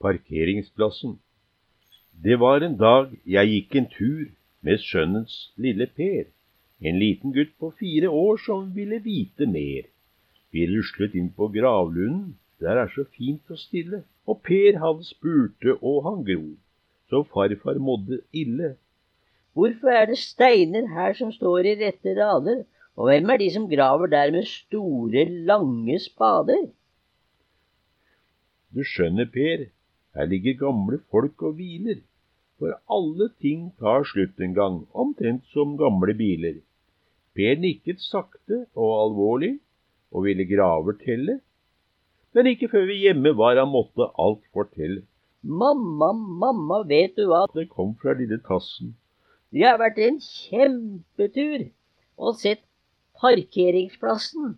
Parkeringsplassen. Det var en dag jeg gikk en tur med sønnens lille Per, en liten gutt på fire år som ville vite mer. Vi ruslet inn på gravlunden, der er så fint og stille, og Per han spurte og han gro, så farfar mådde ille. Hvorfor er det steiner her som står i rette rader, og hvem er de som graver der med store, lange spader? Du skjønner, Per, her ligger gamle folk og hviler. For alle ting tar slutt en gang, omtrent som gamle biler. Per nikket sakte og alvorlig og ville graver telle. Men ikke før vi hjemme var han måtte alt fortelle. Mamma, mamma, vet du hva? Det kom fra lille tassen. Jeg har vært en kjempetur og sett parkeringsplassen